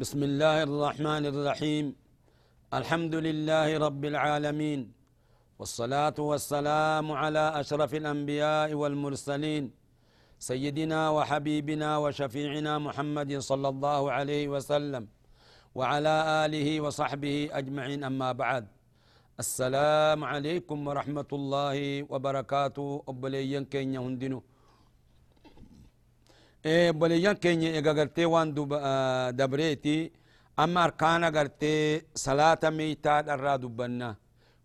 بسم الله الرحمن الرحيم. الحمد لله رب العالمين. والصلاة والسلام على أشرف الأنبياء والمرسلين. سيدنا وحبيبنا وشفيعنا محمد صلى الله عليه وسلم. وعلى آله وصحبه أجمعين أما بعد. السلام عليكم ورحمة الله وبركاته. أبليين كين يهندنو بليان كيني إيغا غرتي وان دبريتي أما أركانا غرتي صلاة ميتا درا دبنا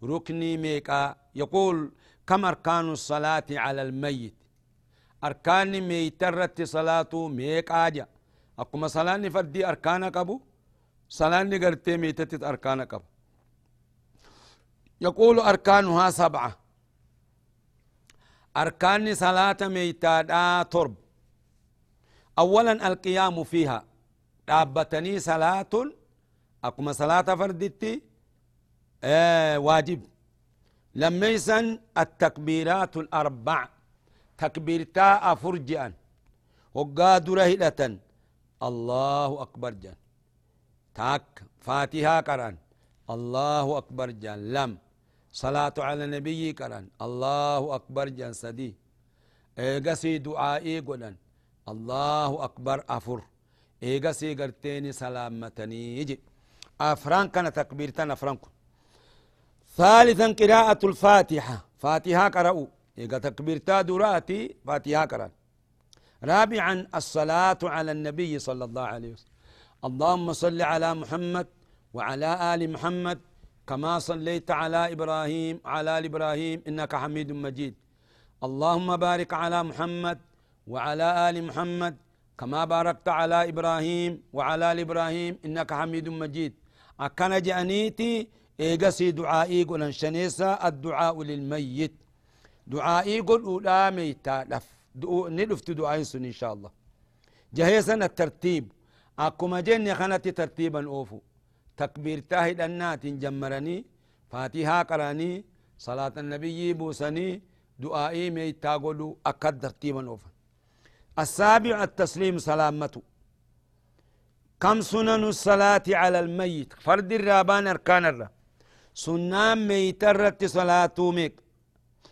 ركني ميكا يقول كم أركان الصلاة على الميت أركان ميتا رت صلاة ميكا جا أقوم صلاة فردي أركانا كبو صلاة غرتي ميتة أركانا كبو يقول أركانها سبعة أركان صلاة ميتا ترب أولا القيام فيها. دابتني صلاة أقوم صلاة فردتي آه واجب. لما يسن التكبيرات الأربع. تكبيرتا أفرجئا. وقاد رهلة الله أكبر جان. تاك فاتحة قران الله أكبر جان. لم. صلاة على النبي قران الله أكبر جان. سدي. إيقسي دعائي قلن الله أكبر أفر إيغا سيغرتيني سلامتني يجي أفران كان تكبيرتان أفران ثالثا قراءة الفاتحة فاتحة قرأوا إيغا تكبيرتا دراتي فاتحة قرأ رابعا الصلاة على النبي صلى الله عليه وسلم اللهم صل على محمد وعلى آل محمد كما صليت على إبراهيم على آل إبراهيم إنك حميد مجيد اللهم بارك على محمد وعلى آل محمد كما باركت على إبراهيم وعلى آل إبراهيم إنك حميد مجيد. أكن جانيتي إيقسي دعائي قل شنيسا الدعاء للميت. دعائي قل أولا ميتا لف. ندفت دعائي سن إن شاء الله. جهيسا الترتيب أكما جني خنتي ترتيبا أوفو. تكبير تاهد النات جمرني. فاتحة قراني. صلاة النبي بوسني. دعائي ميتا قلو أكد ترتيبا أوفو. السابع التسليم سلامته. كم سنن الصلاة على الميت؟ فرد الرابان أركان الرا. سنان ميترت صلاة ميك.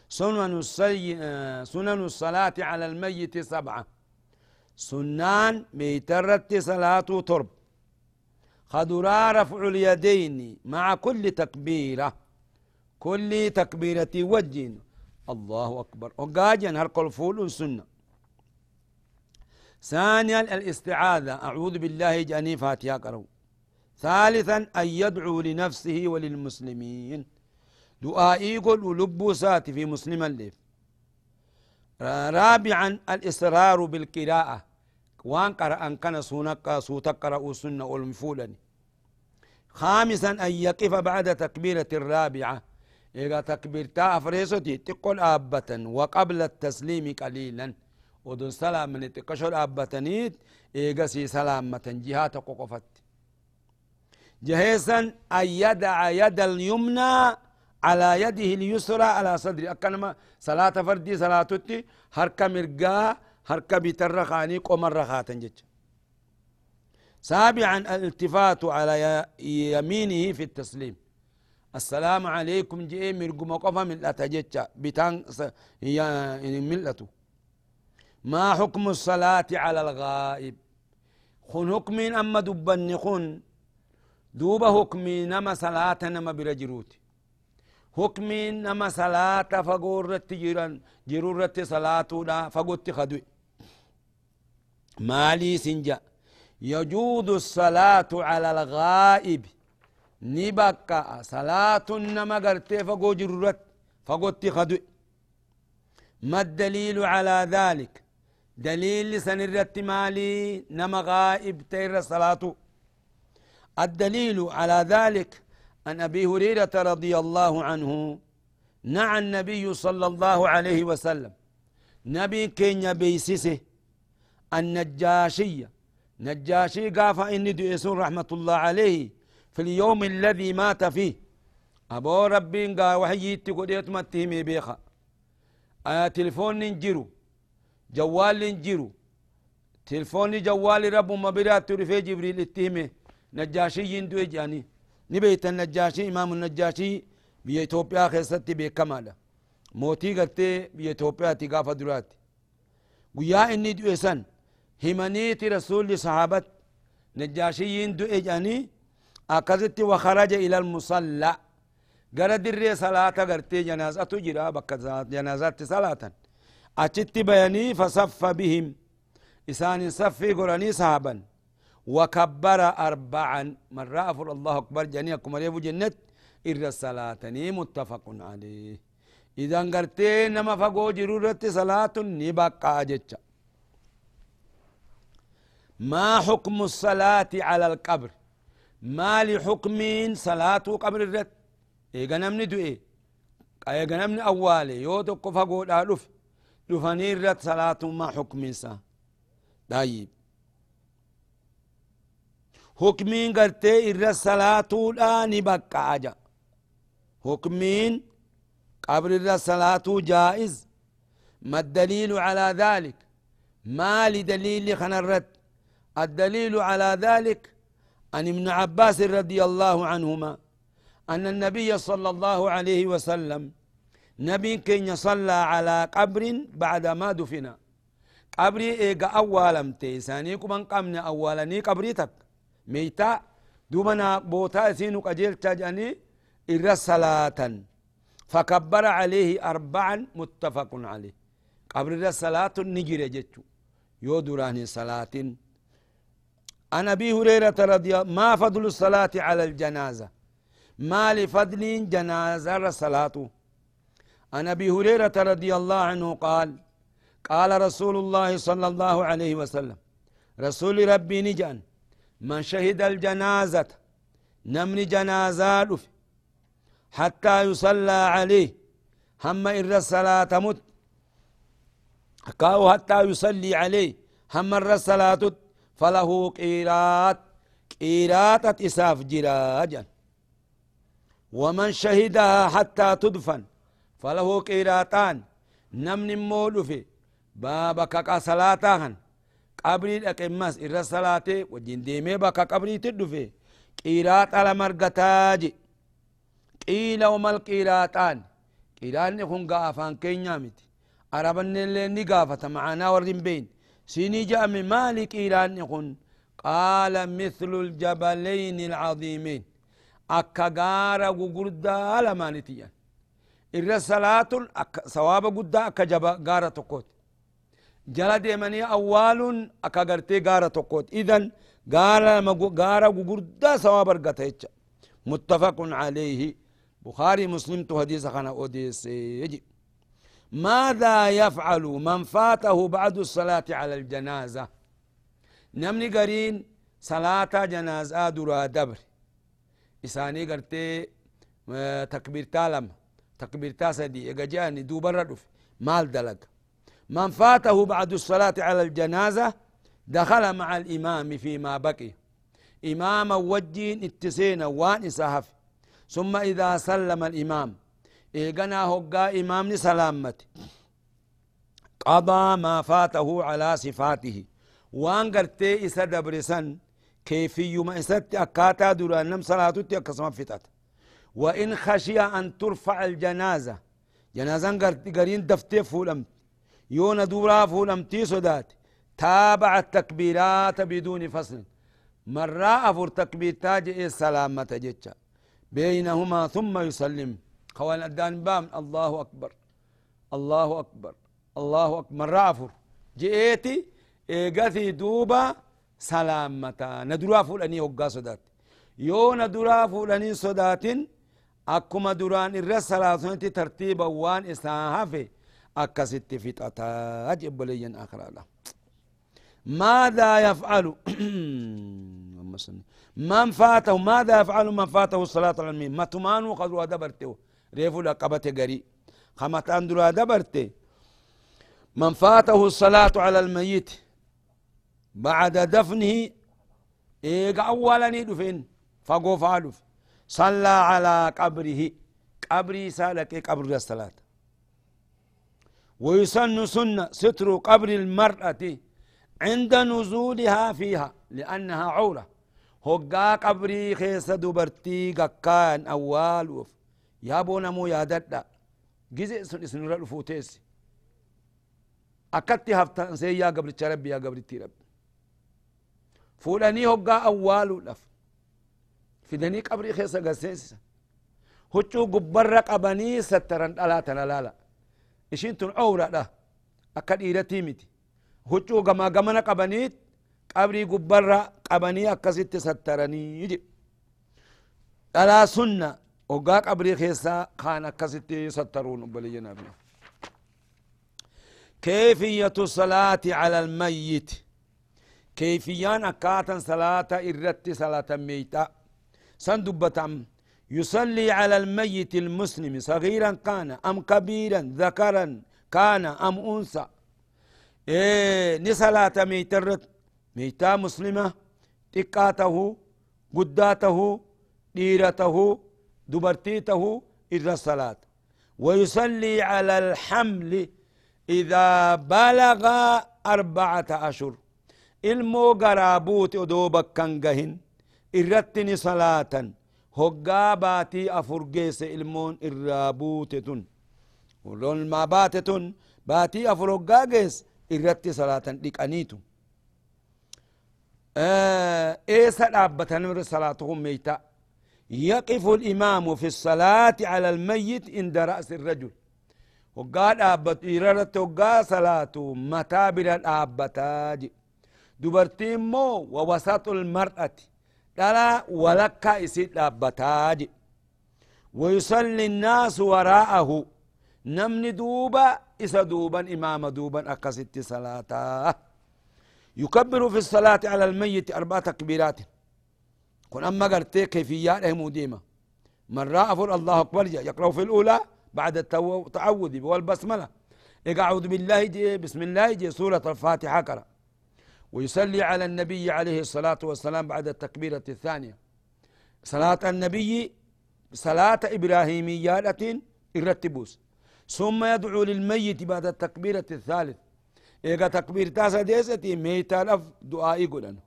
سنن, السي... سنن الصلاة على الميت سبعة. سنان ميترت صلاة ترب. خدرا رفع اليدين مع كل تكبيرة. كل تكبيرة وجه. الله أكبر. وقاجا هرقل فول سنة. ثانيا الاستعاذة. أعوذ بالله جاني فاتحة قروا ثالثا أن يدعو لنفسه وللمسلمين. دعائي قل ولبو سات في مسلم الليف رابعا الإصرار بالقراءة. وان قرأ أن كان سونك سوتك قرأوا سنة والمفولني خامسا أن يقف بعد تكبيرة الرابعة. إذا تكبيرتا أفريسوتي تقول آبة وقبل التسليم قليلا. ودون سلام من تقشر أبتنيت إيقسي سلامة جهات ققفت. جهيسا أن يدع يد اليمنى على يده اليسرى على صدري. أكنما صلاة فردي صلاة تي هركا مرقا هركا بترخاني قمر رخاتا جج سابعا الالتفات على يمينه في التسليم. السلام عليكم جئ مرقم قفا من الأتجج بتان ملته ما حكم الصلاة على الغائب؟ خن حكم أما دبن خن. دوب حكم نما صلاة نما برجروت. حكم نما صلاة فقورت جيران جرورت صلاة لا فقوت خدوي. مالي سنجا. يجوز الصلاة على الغائب. نبقى صلاة نما قرتي فقو جرورت فقوت خدوي. ما الدليل على ذلك؟ دليل سنرت مالي نما غائب تير صلاة الدليل على ذلك عن أبي هريرة رضي الله عنه نعى النبي صلى الله عليه وسلم. نبي كينيا بيسيسه النجاشية. نجاشي قافا إني دئسون رحمة الله عليه في اليوم الذي مات فيه. أبو ربي قا وحي تقول متهمي بيخا. آه تلفون ننجرو جوال ننجرو تلفون جوال رب ما برات رفي جبريل اتهمي نجاشي يندو جاني. نبيت النجاشي إمام النجاشي بيا إثيوبيا خيستي بيكمالا موتي قلتي بيا إثيوبيا تقافة دراتي ويا إني دوئسان همنيت رسول صحابت. نجاشيين دو اجاني اكذت وخرج إلى المصلى. قرى دري صلاة قرتي جنازة تجرى بكذا جنازات صلاة. أتت بياني فصف بهم. إسان صفي قراني صحابا. وكبر أربعا. مرة أفر الله أكبر. جنيكم ريبو جنت. إر الصلاة متفق عليه. إذا قرتي نما فقو جرورة صلاة نبقى جتشا ما حكم الصلاة على القبر؟ ما لحكم صلاة قبر الرد إيغا نمني دو إيه إيغا نمني أولي يو تقو فقو دا لفني الرد صلاة ما حكم سا طيب حكمين قرتي الرد صلاة لا نبقى أجا حكمين قبر الرد صلاة جائز ما الدليل على ذلك ما لدليل الرد الدليل على ذلك عن ابن عباس رضي الله عنهما أن النبي صلى الله عليه وسلم نبي كن صلى على قبر بعد ما دفن. قبري إيقا أولا متيساني كمان قمنا أولاني قبريتك ميتا دوبنا بوتا سينو قجيل تجاني إرى صلاة. فكبر عليه أربعا متفق عليه. قبر الصلاة نجر جتشو. يو دراني صلاة. عن أبي هريرة رضي ما فضل الصلاة على الجنازة؟ ما لفضل جنازة الصلاة. عن أبي هريرة رضي الله عنه قال قال رسول الله صلى الله عليه وسلم رسول ربي نجان من شهد الجنازة نمن جنازة حتى يصلى عليه هم إر الصلاة مت حتى يصلي عليه هم إر الصلاة فله قيرات قيرات إساف جراجا ومن شهدها حتى تدفن falahu qiraaxaan namni immoo dhufe baabakka qa salaataa kan qabrii dhaqe mas irra salaatee wajjin deemee bakka qabriitti dhufe qiraaxa lama argataa je qiila wamal qiraaxaan qiraanni kun gaa afaan keenyaa miti arabanneillee ni gaafata ma'anaa warri hin beeyne siinii je'ame maali qiraanni kun. Qaala mithlu ljabalayn alcaziimeyn akka gaara gugurdaa lamaanitiyyan إرى صلاة أكا جبا غارة تقوت جلا ديماني أول أكا غرتي غارة تقوت إذن غارة غارة قردا ثواب رقتا متفق عليه بخاري مسلم تو حديث خانا يجي ماذا يفعل من فاته بعد الصلاة على الجنازة نمني قرين صلاة جنازة درا دبر إساني قرتي تكبير تالم تكبير تاسدي إجاني دوبر ردف مال دلق. من فاته بعد الصلاة على الجنازة دخل مع الإمام فيما بقي. إمام وجين اتسين وان إسهف ثم إذا سلم الإمام إيقنا هقا إمام سلامت قضى ما فاته على صفاته. وان قرتي إسا دبرسن كيفي ما إسات أكاتا دوران نم صلاتو أكسما فتات. وإن خشي أن ترفع الجنازة. جنازة قرين دفتي فولمت يون دورا فولمتي صدات تابع التكبيرات بدون فصل. مرة أفر تكبير تاج السلامة جتشا بينهما ثم يسلم. خوان الدان بام. الله أكبر. الله أكبر. الله أكبر رافر جئتي إيغاثي دوبا سلامتا ندرا فولاني وقا صدات يو ندرا فولاني صدات أكما دران الرس سلاسونتي ترتيبا وان إساهافي أكست فتاتا أجب لي آخر الله ماذا يفعل من فاته ماذا يفعل من فاته الصلاة على المين ما تمانو قدروا دبرته ريفو لقبته قري خمتان دروا دبرته من فاته الصلاة على الميت بعد دفنه إيقا أولا دفن فقو فالف صلى على قبره. قبري سألك قبر الصلاة؟ ويسن سنة ستر قبر المرأة عند نزولها فيها لأنها عورة. هقا قبري خيس دبرتي قكان أول وف. يا بونا مو يا ددا جزء سن إسن فوتيس. أكتي هفتا سي يا قبر ربي يا قبر ربي فولاني هقا أول لف خيس قسيس هجو قبر قبني سترن ألا تنلالا إشين تن عورة ده أكد إيرتي متي هجو قما قمنا قبنيت قبري قبر قبني أكست سترني يجي ألا سنة وقا قبري خيسا خان أكست سترون بلينا بنا كيفية الصلاة على الميت كيفيان أكاتا صلاة إرت صلاة ميتا سندبتم يصلي على الميت المسلم صغيرا كان أم كبيرا ذكرا كان أم أنثى. إيه نصلاة ميترت. ميتا مسلمة تقاته قداته ديرته دبرتيته إذا الصلاة. ويصلي على الحمل إذا بلغ أربعة أشهر المو قرابوت أدوبك كنجهن إرتني صلاة هقا باتي أفرقيس المون إرابوتتن ولون ما باتتن باتي أفرقاقيس إرتي صلاة لكنيتو آه إيسا أبتن صلاتهم ميتا يقف الإمام في الصلاة على الميت عند رأس الرجل وقال أبت إرارة وقال صلاة متابر الأبتاج دبرتين مو ووسط المرأة دلا ولكا يسيد أبتاج ويصلي الناس وراءه. نمني دوبا إسا دوبا إمام دوبا أكست صلاته يكبر في الصلاة على الميت أربع تكبيرات. كن أما قرتي كيفيات مديمة من رأى الله أكبر يقرأ في الأولى بعد التعوذ والبسملة أعوذ بالله جي بسم الله جي سورة الفاتحة قرأ. ويصلي على النبي عليه الصلاة والسلام بعد التكبيرة الثانية. صلاة النبي صلاة إبراهيميات الرتبوس ثم يدعو للميت بعد التكبيرة الثالث. إيقا تكبير تاسا ديستي ميتا لف دعائي قلن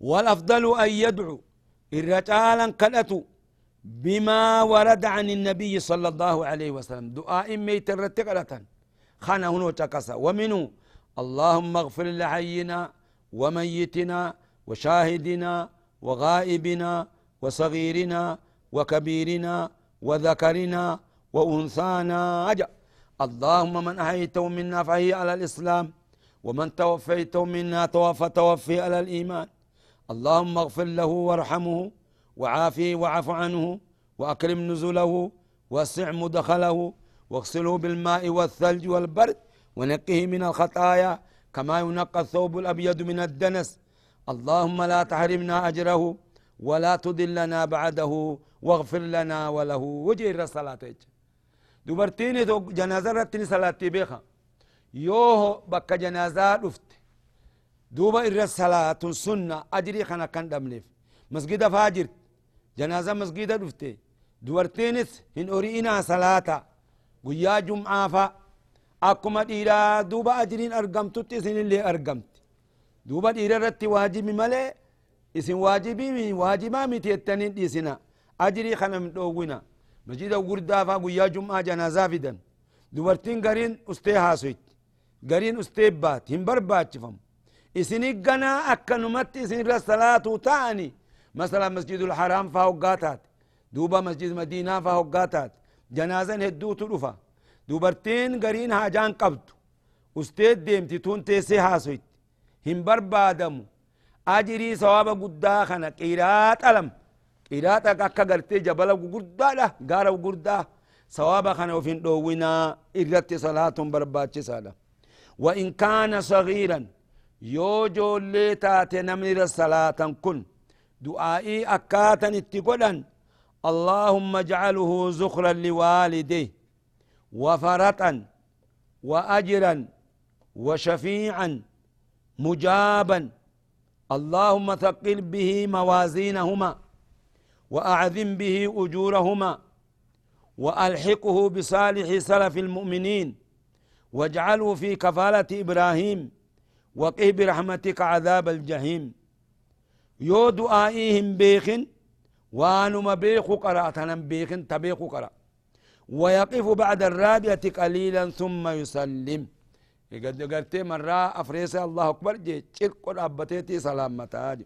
والأفضل أن يدعو الرجالا كالأتو بما ورد عن النبي صلى الله عليه وسلم. دعاء ميت الرتقلة خانا هنو تكسا ومنه اللهم اغفر لحينا وميتنا وشاهدنا وغائبنا وصغيرنا وكبيرنا وذكرنا وأنثانا. اللهم من أحييته منا فهي على الإسلام ومن توفيته منا توفى توفي على الإيمان. اللهم اغفر له وارحمه وعافيه وعف عنه وأكرم نزله واسع مدخله واغسله بالماء والثلج والبرد. ونقه من الخطايا كما ينقى الثوب الأبيض من الدنس. اللهم لا تحرمنا أجره ولا تضلنا بعده واغفر لنا وله. وجه الصلاة دبرتيني تو جنازة رتني صلاة بيخا. يوه بك جنازة دفت دوبا الصلاة سنة أجري خنا كان دمليف. مسجد فاجر. جنازة مسجد دفت دبرتينس إن أرينا صلاة. قيا جمعة فا أكما ديرا دوبا أجرين أرقمت تسين اللي أرقمت دوبا ديرا رتي واجب ملي اسم واجبي واجبا متي التنين ديسنا أجري خنا من دوغنا مسجد وردا فا قيا جمعة جنازة فدن دبرتين قرين استي هاسويت قرين استي بات هم بربات فم اسني قنا أكنمت اسن الصلاة تاني مثلا مسجد الحرام فهوقاتات دوبا مسجد مدينة فهوقاتات جنازة هدو تلفا دوبرتين قرين هاجان قبض استيد ديمتي تون تيسي هاسويت هم بربادمو أجري ثواب قدا خنا قيرات ألم قيرات أكا قرتي جبل قردا له غارة قردا ثواب خنا وفين دوينا إرت صلاة برباتش سادة وإن كان صغيرا يوجو اللي تاتي نمر الصلاة كن دعائي أكاتا اتقولا اللهم اجعله زخرا لوالديه وفرطا وأجرا وشفيعا مجابا. اللهم ثقل به موازينهما وأعظم به أجورهما وألحقه بصالح سلف المؤمنين واجعله في كفالة إبراهيم وقه برحمتك عذاب الجحيم. يو دعائهم بيخن وانما بيخو قرأتنا بيخن تبيخو قرأ ويقف بعد الرابعة قليلا ثم يسلم. قد قرتي مرة أفريس الله أكبر جي تشرق أبتيتي سلامتا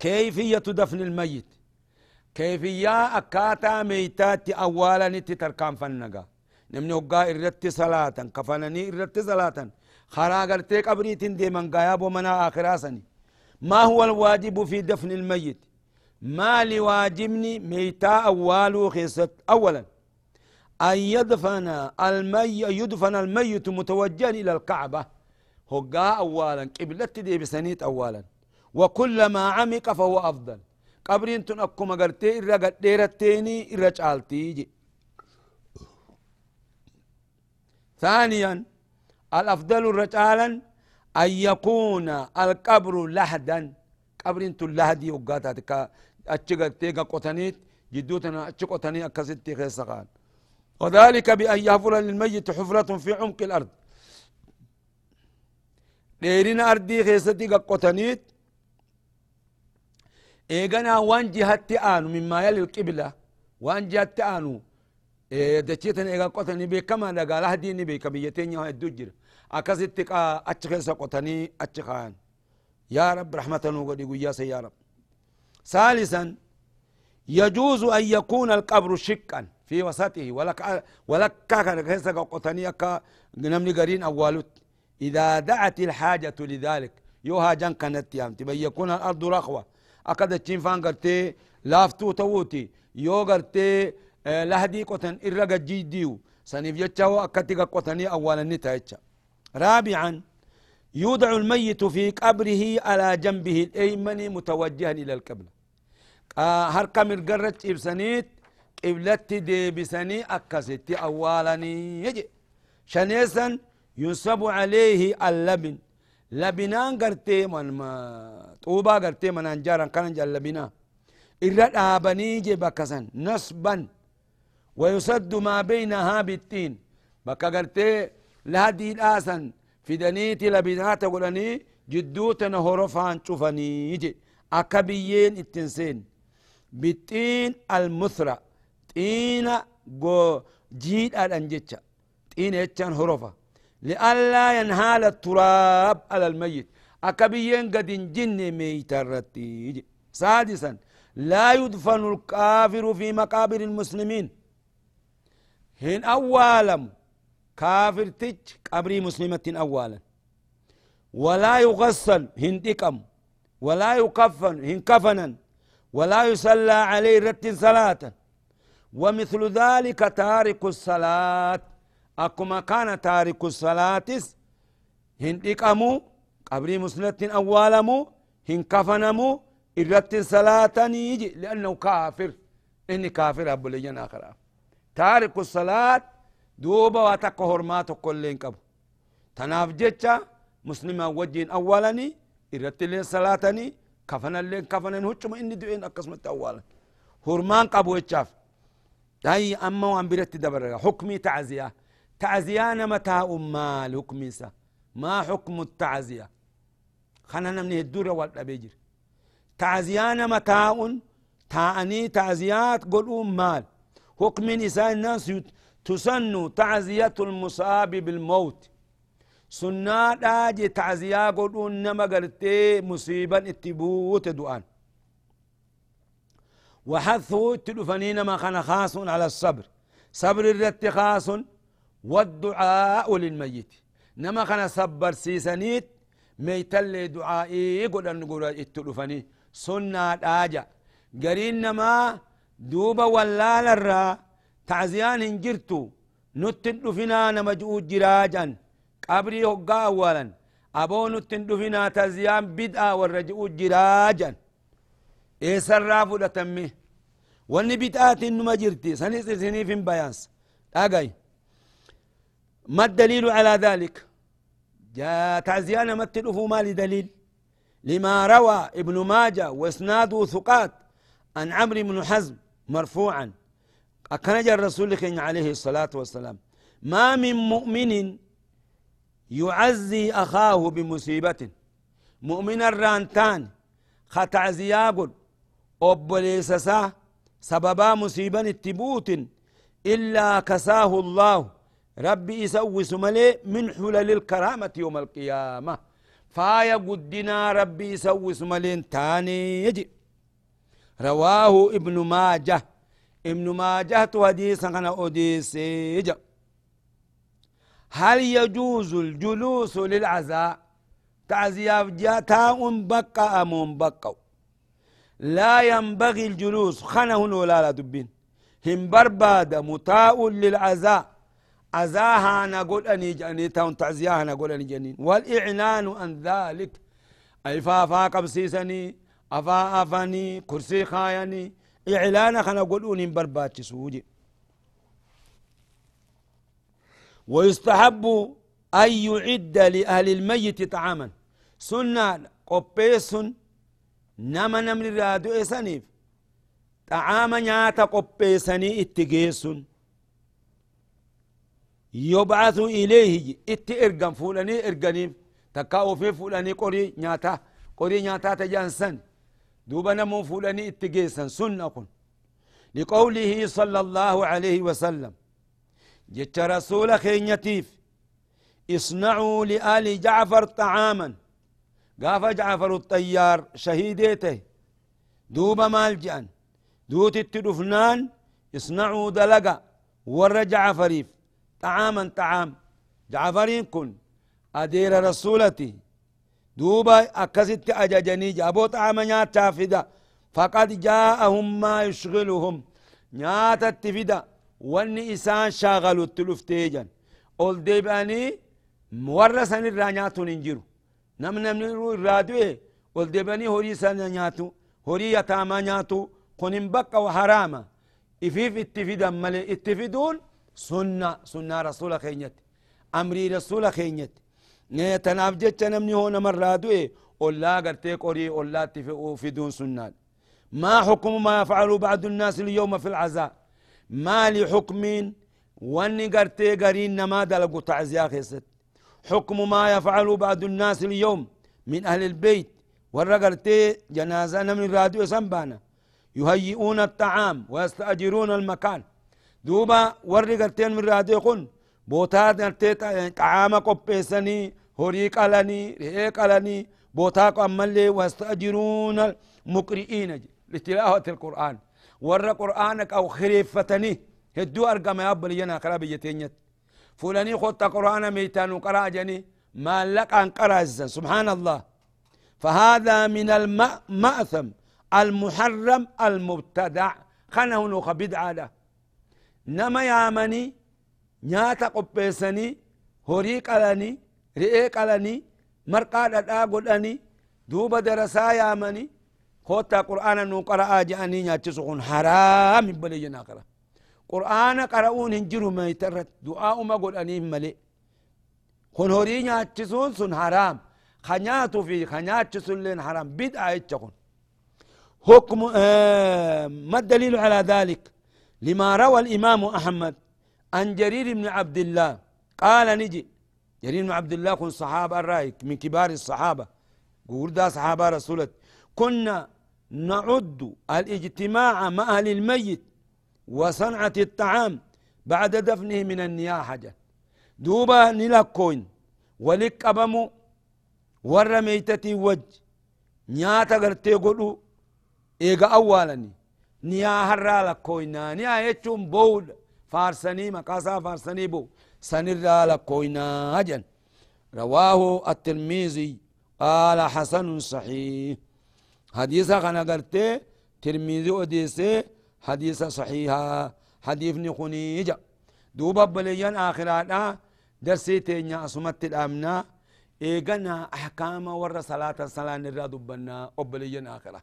كيفية دفن الميت؟ كيفية أكاتا ميتات أولا تتركان فنقا نمني وقا إرت صلاة كفنني إرت صلاة خرا قرتي قبريت دي من قياب ومنا آخراسني ما هو الواجب في دفن الميت؟ ما لواجبني ميتا أولو خيست. أولا أن يدفن المي يدفن الميت متوجها إلى الكعبة. هقا أولا قبلت دي بسنيت أولا. وكلما عمق فهو أفضل. قبرين تن أكما قرتي إرى قديرتيني إرى جعلتي ثانيا الأفضل رجالا أن يكون القبر لحدا قبر انتو لحدي وقاتا أتشغل تيغا قطنيت جدوتنا أتش قطني أكستي خيسقان وذلك بأن يحفر للميت حفرة في عمق الأرض. ديرين أرضي خيستي قطنيت إيغانا وان جهة آنو مما يلي القبلة. وان جهة آنو. إيه دچيتن إيغا قطني بكما لغا لهديني بك بيتين يوم الدجر. أكست تقا أتشخيص قطني أتشخان. يا رب رحمة يا يا رب. ثالثا يجوز أن يكون القبر شقا في وسطه. ولك ولك كيسا قطني أكا نمني قرين أولوت. إذا دعت الحاجة لذلك يوها جن كانت يام تبين يكون الأرض رخوة. أكد تشين فان قرتي لافتو توتي يو قرتي آه لهدي قطن إرقا جيديو. سنف يتشاو أكتك قطني أولا نتايتشا. رابعا يودع الميت في قبره على جنبه الأيمن متوجها إلى القبلة. هرقا مرقرة إبسانيت قبلت دي بسني أكستي أولاني يجي. شنيسا ينصب عليه اللبن. لبنان قرتي من ما طوبا قرتي من أنجارا كان جل لبنا إرد آبني جي بكسن نصبا. ويسد ما بينها بالتين. بكا قرتي لهدي الآسن في دنيتي لبنات قلني جدوتنا هرفان شوفني يجي أكبيين التنسين بالتين المثرى طينة جو جيد الأنجتشا طينة يتشان هرفة لئلا ينهال التراب على الميت أكبيين قد جن ميت الرتيج سادسا لا يدفن الكافر في مقابر المسلمين هن أولا كافر تج قبري مسلمة أولا. ولا يغسل هن دكم ولا يكفن هن كفنا ولا يصلى عليه رت صلاة. ومثل ذلك تارك الصلاة. أكما كان تارك الصلاة هن دكمو قبري مسلمة أولمو هن كفنمو الرت صلاة يجي لأنه كافر. إني كافر أبو لينا آخر. تارك الصلاة دوبا واتقو هرماتو كلين قبو تناف جتشا مسلما وجين أولاني إرت لين صلاتني كفنا لين كفنا هجم إني دوين أقسمت أولا هرمان قبو يتشاف هاي أما وان برت دبر حكمي تعزية تعزية متى أمال حكمي سا ما حكم التعزية خلنا من الدورة والأبيجر تعزية متاع تعني تعزيات قل مال حكم نساء الناس تسن تعزية المصاب بالموت. سنة داجي تعزية قلون نما قرتي مصيبا اتبوت دعان وحثه تلفنين ما كان خاص على الصبر. صبر الرت خاص والدعاء للميت. نما كان صبر سيسنيت ميتل دعائي أن نقول التلفني سنة داجة قرين نما دوبا ولا للرا تعزيان هنجرتو نتن دفنا نمجؤ جراجا قبري هقا أولا أبو نتن دفنا تزيان بدأ والرجؤ جراجا. إيه سرافو لتمه واني بدآت إنما جرتي سنس سني في بيانس أقاي ما الدليل على ذلك؟ جاء تعزيان ما تلفوا ما لدليل لما روى ابن ماجه وإسناده ثقات عن عمرو بن حزم مرفوعا. أكنج الرسول عليه الصلاة والسلام. ما من مؤمن يعزي أخاه بمصيبة. مؤمن الرانتان ختعزياقل أبوليسسا سببا مصيبا التبوت. إلا كساه الله. ربي يسوي سملي من حلل الكرامة يوم القيامة. فايا قدنا ربي يسوي سملين تاني يجي. رواه ابن ماجه. ابن ماجه حديثا أنا أديسيج هل يجوز الجلوس للعزاء جاتا بقى أم بقى لا ينبغي الجلوس خنه ولا لا دبين هم برباد متاء للعزاء عزاها نقول أني جاني تاون تعزياها نقول أني جنين والإعلان عن ذلك أي فافا قبسيسني أفا أفاني كرسي خايني إعلانا خنا قولون برباتش سوجي. ويستحب أن يعد لأهل الميت طعاما. سنة قبيس نما نمر رادو إسانيف طعاما نياتا قبيسني إتقيسن. يبعث إليه إت إرقم فولاني إرقنيف. تكاو في فولاني قري نياتا. قري نياتا تجانسن. دوبا نمو فلاني اتقيسا سنة كن. لقوله صلى الله عليه وسلم جت رسول خينيتيف اصنعوا لآل جعفر طعاما. قاف جعفر الطيار شهيديته. دوبا مالجأن دوت التدفنان اصنعوا دلقا. ور جعفريف طعاما طعام. جعفرين كن. أدير رسولتي. دوبا أكست أججني جابو طعام نياتا فدا فقد جاءهم ما يشغلهم نياتا تفدا واني إسان شاغلوا التلفتيجا أول ديباني مورسا الرانياتو ننجرو نم نم الرادوه أول ديباني هوري سانا نياتو هوري يتاما نياتو قنن بقى وحراما إفيف اتفدا ملي اتفدون سنة سنة رسول خينيت أمري رسول خينيت جتش نمني هون مرة دوئي ولا قرتي قري ولا في دون سنان. ما حكم ما يفعل بعض الناس اليوم في العزاء؟ ما لحكم واني قرتي قرين ما دلقوا تعزيا خيست. حكم ما يفعل بعض الناس اليوم من أهل البيت ورا قرتي جنازة من راديو سنبانا. يهيئون الطعام ويستأجرون المكان. دوبا ورا قرتين من راديو قن بوتات قرتي طعام قبيسني هوري قالني رئي قالني بوتاك أمالي واستأجرون المقرئين. لتلاوة القرآن. ور قرآنك أو خريفتني. هدو أرقم يا أبا لينا قرا بيتينيت فلاني خط قرآن ميتان وقرا ما لك قرا سبحان الله. فهذا من المأثم المحرم المبتدع. خنه بدعة له نما يامني نياتا قبيسني. هوري قلني رئي قلني مرقا ددا قدني دوب درسا يامني خوتا قرآن نو قرآ جاني نياتسخون حرام بلي ناقرا قرآن قرؤون هنجرو ما يترت دعاء ما قدني ملي خون هوري نياتسون سن حرام خنياتو في خنياتسون لين حرام بدعة يتشخون حكم آه ما الدليل على ذلك لما روى الإمام أحمد عن جرير بن عبد الله قال نجي جرير بن عبد الله كن صحابة الرايك من كبار الصحابة. قول ده صحابة رسولة كنا نعد الاجتماع مع أهل الميت وصنعة الطعام بعد دفنه من النياحة. دوبا نلكوين. ولك أبمو ور ميتتي وج. نياتا غرتي قلو. إيغا أولاني نياها رالكوينا نيا يتشون بود فارسني مقاسا فارسني بو. سنرى لكوينا هجن رواه الترمذي قال حسن صحيح. حديثا خنا قرتي ترمذي وديسي حديث صحيحا حديثني خنيجة. دوبا بليان آخرانا درسي تينيا أسمت الأمنا. إيغنا أحكام ور صلاة الصلاة نرى دبنا أبليان آخرة.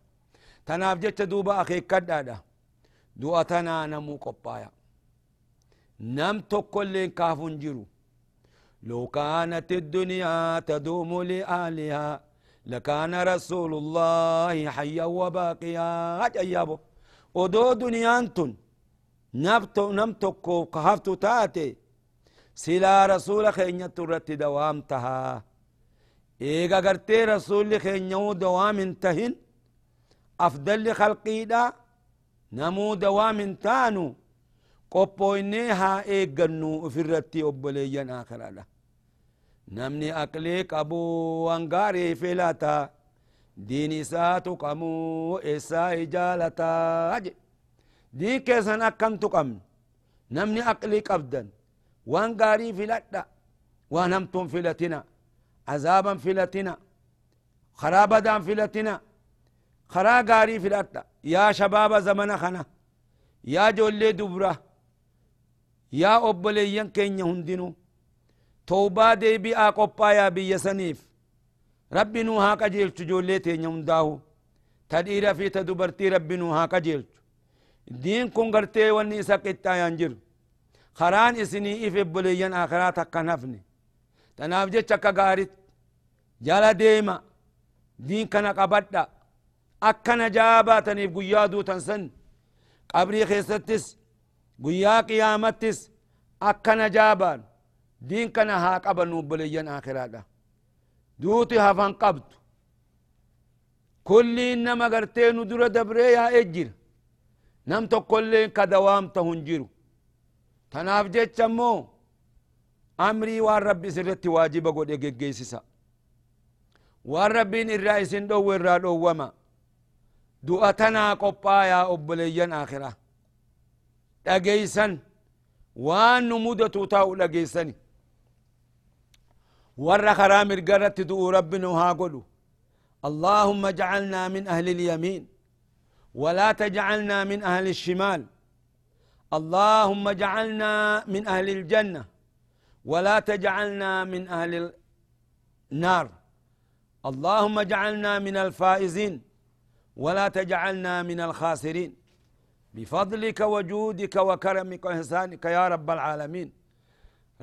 تناف دوبا أخي كدادا. دو أتنا نمو قبايا نم تقول لين كافون جيرو لو كانت الدنيا تدوم لآلها لكان رسول الله حيا وباقيا أجيابه ودو دنيانتن نبتو نمتكو كهفتو تاتي سلا رسول خينيا ترتي دوام تها إيغا قرتي رسول خينيا دوام انتهن أفضل خلقي دا نمو دوام تانو إيغنو في الرتي أبليا آخر الله namni aqlee qabu wangaarii filata diin isaatu qamu eessaa ijaalataa je diin keessan akkamtu qabnu namni aqlii qabdan waan gaarii filadha waan hamtuun filatina azaaban filatina karaa badaan filatina karaa gaarii filadha yaa shabaaba zamana kana yaa joollee dubra yaa obboleeyyan keenya hundinuu توبا دي بي آقوبا يا بي يسنيف ربي نو ها قجيل جولي تينيا هنداهو تديرا في تدبرتي ربي نو ها قجيل دين كون غرتي وني سكتا ينجر خران اسني اف بليان اخرات كنفني تناف چكا غارت جالا ديما دين كنا قبدا اكنا جابا تنيف قيادو تنسن قبري خيستس قيا قيامتس اكنا جابان دين كان ها قبل بليان آخرا دوتي هفان قبض كل إنما قرتين درا دبري يا إجر نم تقول كدوام تهنجرو تناف جيتش مو أمري وان ربي سرت واجب قد إجيسيسا وان ربين الرئيس دو ورا دو وما دقيسن وان نمودة تاو دقيسني ور خرام القرت دو ربنا هاقولوا اللهم اجعلنا من أهل اليمين ولا تجعلنا من أهل الشمال اللهم اجعلنا من أهل الجنة ولا تجعلنا من أهل النار اللهم اجعلنا من الفائزين ولا تجعلنا من الخاسرين بفضلك وجودك وكرمك وإحسانك يا رب العالمين.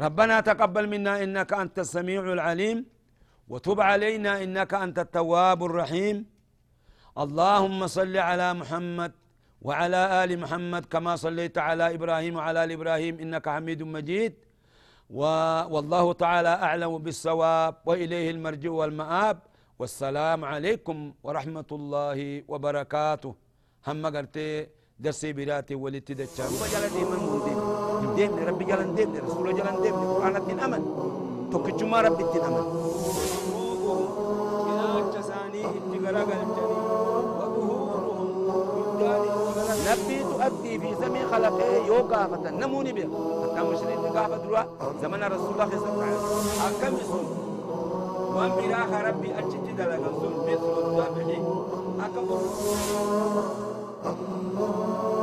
ربنا تقبل منا إنك أنت السميع العليم وتب علينا إنك أنت التواب الرحيم. اللهم صل على محمد وعلى آل محمد كما صليت على إبراهيم وعلى آل إبراهيم إنك حميد مجيد. والله تعالى أعلم بالصواب وإليه المرجع والمآب. والسلام عليكم ورحمة الله وبركاته. هم قرتي درسي براتي ولدت دتشان وجالا ديما مودي ديمني ربي جالا ديمني رسول جالا ديمني قرآن الدين أمن. توكتشما ربي الدين أمن. نبي تؤدي في زمن خلقه يو قافة نموني بها حتى مشرين قافة دروا زمن رسول الله صلى الله عليه وسلم. حكم سن وأن براخ ربي أجد دلقا سن بسر الزابحي حكم الله.